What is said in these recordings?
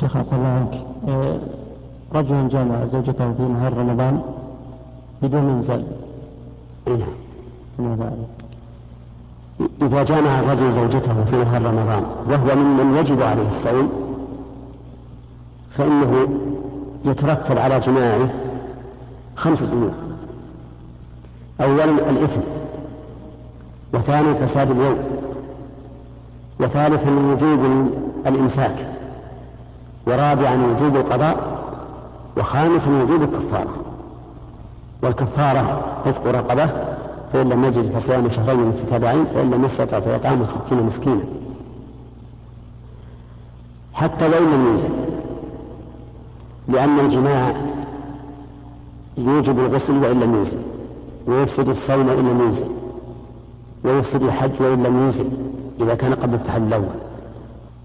شيخ عفوا الله عنك. آه، رجل جامع زوجته في نهار رمضان بدون إيه نعم؟ إذا جامع الرجل زوجته في نهار رمضان وهو ممن يجب عليه الصوم فإنه يترتب على جماعة خمسة أمور أولا الإثم وثانيا فساد اليوم وثالثا وجوب الإمساك. ورابعا وجوب القضاء وخامسا وجوب الكفارة. والكفارة رزق رقبة فإن لم يجد فصيام شهرين متتابعين فإن لم يستطع فإطعام ستين مسكينا. حتى وإن لم ينزل لأن الجماع يوجب الغسل وإن لم ينزل ويفسد الصوم وإن لم ينزل ويفسد الحج وإن لم ينزل إذا كان قبل التحلل الأول.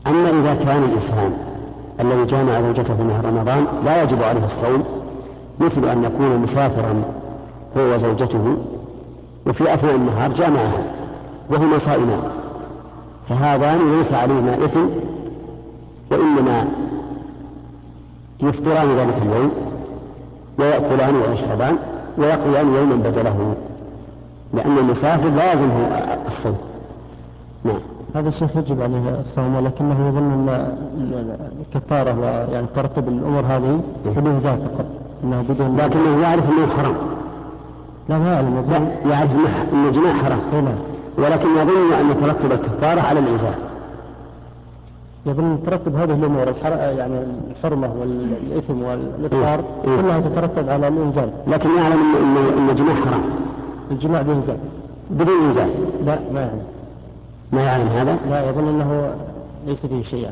أما إذا كان الإنسان الذي جامع زوجته في نهار رمضان لا يجب عليه الصوم مثل أن يكون مسافرا هو وزوجته وفي أثناء النهار جامعها وهما صائمان. فهذان ليس عليهما إثم وإنما يفطران ذلك اليوم ويأكلان ويشربان ويقضيان يوما بدله لأن المسافر لا يلزمه الصوم. نعم. هذا الشيخ يجب عليه الصوم ولكنه يظن أن الكفاره ويعني ترتب الأمور هذه بالانزال فقط إنه بدون لكنه يعرف أنه حرام. لا ما يعلم يعرف ان الجماع حرام. إيه نعم. ولكن يظن أن ترتب الكفارة على الانزال يظن ترتب هذه الأمور الحر... يعني الحرمة والإثم والافطار إيه. كلها تترتب على الانزال لكن يعلم ان ان الجماع حرام. الجماع بينزال بدون انزال لا ما يعلم. ما يعلم هذا؟ لا يظن أنه ليس فيه شيء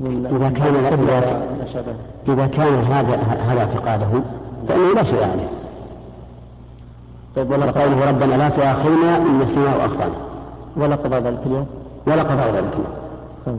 من إذا كان إذا- إذا كان هذا هذا اعتقاده فإنه لا شيء عليه. طيب ولا وقوله ربنا لا تؤاخذنا إن نسينا وأخطأنا. ولا قضاء ذلك اليوم. ولا قضاء ذلك طيب.